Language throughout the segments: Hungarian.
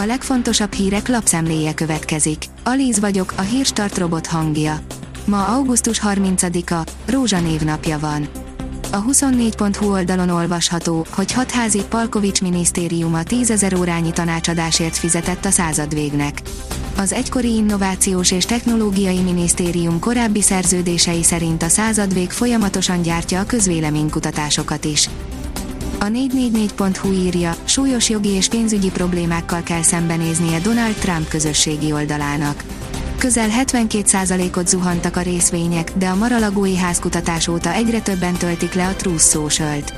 A legfontosabb hírek lapszemléje következik. Alíz vagyok, a hírstart robot hangja. Ma augusztus 30-a, Rózsa névnapja van. A 24.hu oldalon olvasható, hogy hatházi Palkovics minisztériuma 10 ezer órányi tanácsadásért fizetett a századvégnek. Az egykori Innovációs és Technológiai Minisztérium korábbi szerződései szerint a századvég folyamatosan gyártja a közvéleménykutatásokat is. A 444.hu írja, súlyos jogi és pénzügyi problémákkal kell szembenéznie Donald Trump közösségi oldalának. Közel 72%-ot zuhantak a részvények, de a maralagói házkutatás óta egyre többen töltik le a Truth Social-t.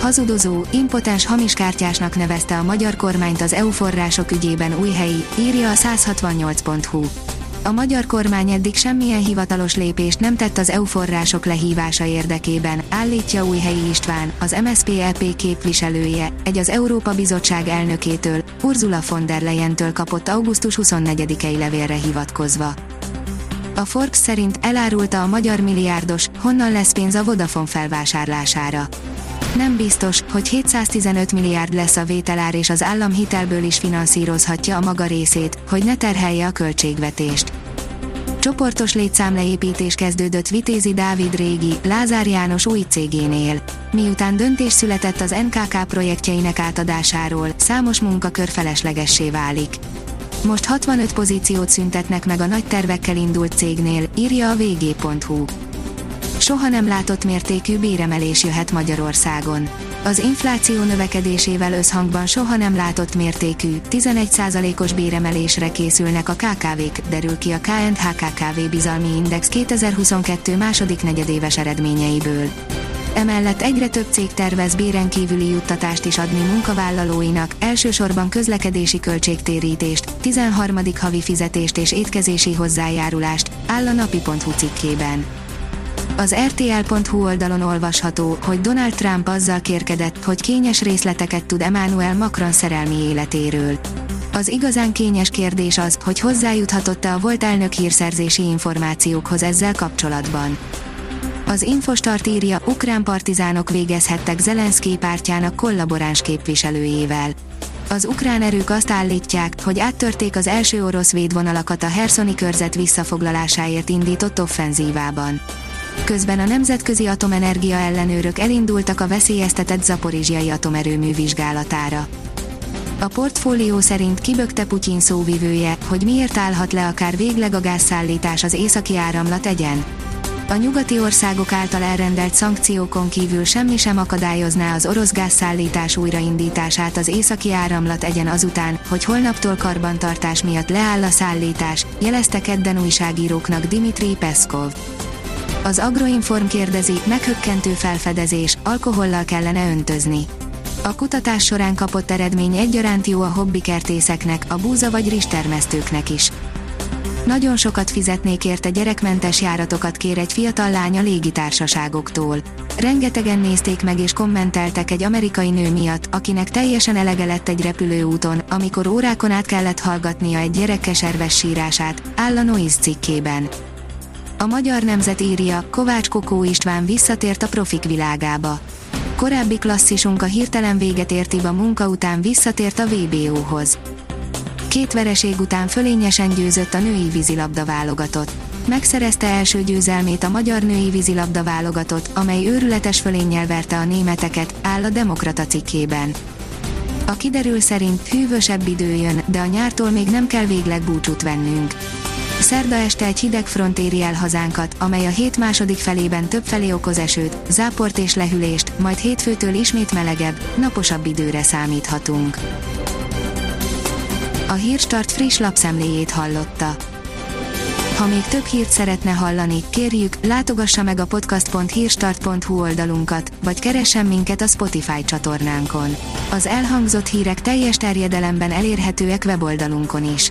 Hazudozó, impotens hamiskártyásnak nevezte a magyar kormányt az EU források ügyében új helyi, írja a 168.hu. A magyar kormány eddig semmilyen hivatalos lépést nem tett az EU források lehívása érdekében, állítja Újhelyi István, az MSZP-EP képviselője, egy az Európa Bizottság elnökétől, Ursula von der Leyen-től kapott augusztus 24-i levélre hivatkozva. A Forbes szerint elárulta a magyar milliárdos, honnan lesz pénz a Vodafone felvásárlására. Nem biztos, hogy 715 milliárd lesz a vételár és az állam hitelből is finanszírozhatja a maga részét, hogy ne terhelje a költségvetést. Csoportos létszámleépítés kezdődött Vitézi Dávid régi, Lázár János új cégénél. Miután döntés született az NKK projektjeinek átadásáról, számos munkakör feleslegessé válik. Most 65 pozíciót szüntetnek meg a nagy tervekkel indult cégnél, írja a vg.hu soha nem látott mértékű béremelés jöhet Magyarországon. Az infláció növekedésével összhangban soha nem látott mértékű, 11%-os béremelésre készülnek a KKV-k, derül ki a KNHKKV Bizalmi Index 2022 második negyedéves eredményeiből. Emellett egyre több cég tervez béren kívüli juttatást is adni munkavállalóinak, elsősorban közlekedési költségtérítést, 13. havi fizetést és étkezési hozzájárulást, áll a napi.hu cikkében. Az RTL.hu oldalon olvasható, hogy Donald Trump azzal kérkedett, hogy kényes részleteket tud Emmanuel Macron szerelmi életéről. Az igazán kényes kérdés az, hogy hozzájuthatott-e a volt elnök hírszerzési információkhoz ezzel kapcsolatban. Az Infostart írja, ukrán partizánok végezhettek Zelenszky pártjának kollaboráns képviselőjével. Az ukrán erők azt állítják, hogy áttörték az első orosz védvonalakat a Herszoni körzet visszafoglalásáért indított offenzívában. Közben a Nemzetközi Atomenergia ellenőrök elindultak a veszélyeztetett zaporizsiai atomerőmű vizsgálatára. A portfólió szerint kibökte Putyin szóvivője, hogy miért állhat le akár végleg a gázszállítás az északi áramlat egyen. A nyugati országok által elrendelt szankciókon kívül semmi sem akadályozná az orosz gázszállítás újraindítását az északi áramlat egyen azután, hogy holnaptól karbantartás miatt leáll a szállítás, jelezte kedden újságíróknak Dimitri Peszkov. Az Agroinform kérdezi, meghökkentő felfedezés, alkohollal kellene öntözni. A kutatás során kapott eredmény egyaránt jó a hobbikertészeknek, a búza vagy rizstermesztőknek is. Nagyon sokat fizetnék érte gyerekmentes járatokat kér egy fiatal lánya légitársaságoktól. Rengetegen nézték meg és kommenteltek egy amerikai nő miatt, akinek teljesen elege lett egy repülőúton, amikor órákon át kellett hallgatnia egy gyerek keserves sírását, áll a Noise cikkében. A magyar nemzet írja, Kovács Kokó István visszatért a profik világába. Korábbi klasszisunk a hirtelen véget ért a munka után visszatért a VBO-hoz. Két vereség után fölényesen győzött a női vízilabda válogatott. Megszerezte első győzelmét a magyar női vízilabda válogatott, amely őrületes fölénnyel verte a németeket, áll a Demokrata cikkében. A kiderül szerint hűvösebb idő jön, de a nyártól még nem kell végleg búcsút vennünk Szerda este egy hideg front éri el hazánkat, amely a hét második felében több felé okoz esőt, záport és lehűlést, majd hétfőtől ismét melegebb, naposabb időre számíthatunk. A Hírstart friss lapszemléjét hallotta. Ha még több hírt szeretne hallani, kérjük, látogassa meg a podcast.hírstart.hu oldalunkat, vagy keressen minket a Spotify csatornánkon. Az elhangzott hírek teljes terjedelemben elérhetőek weboldalunkon is.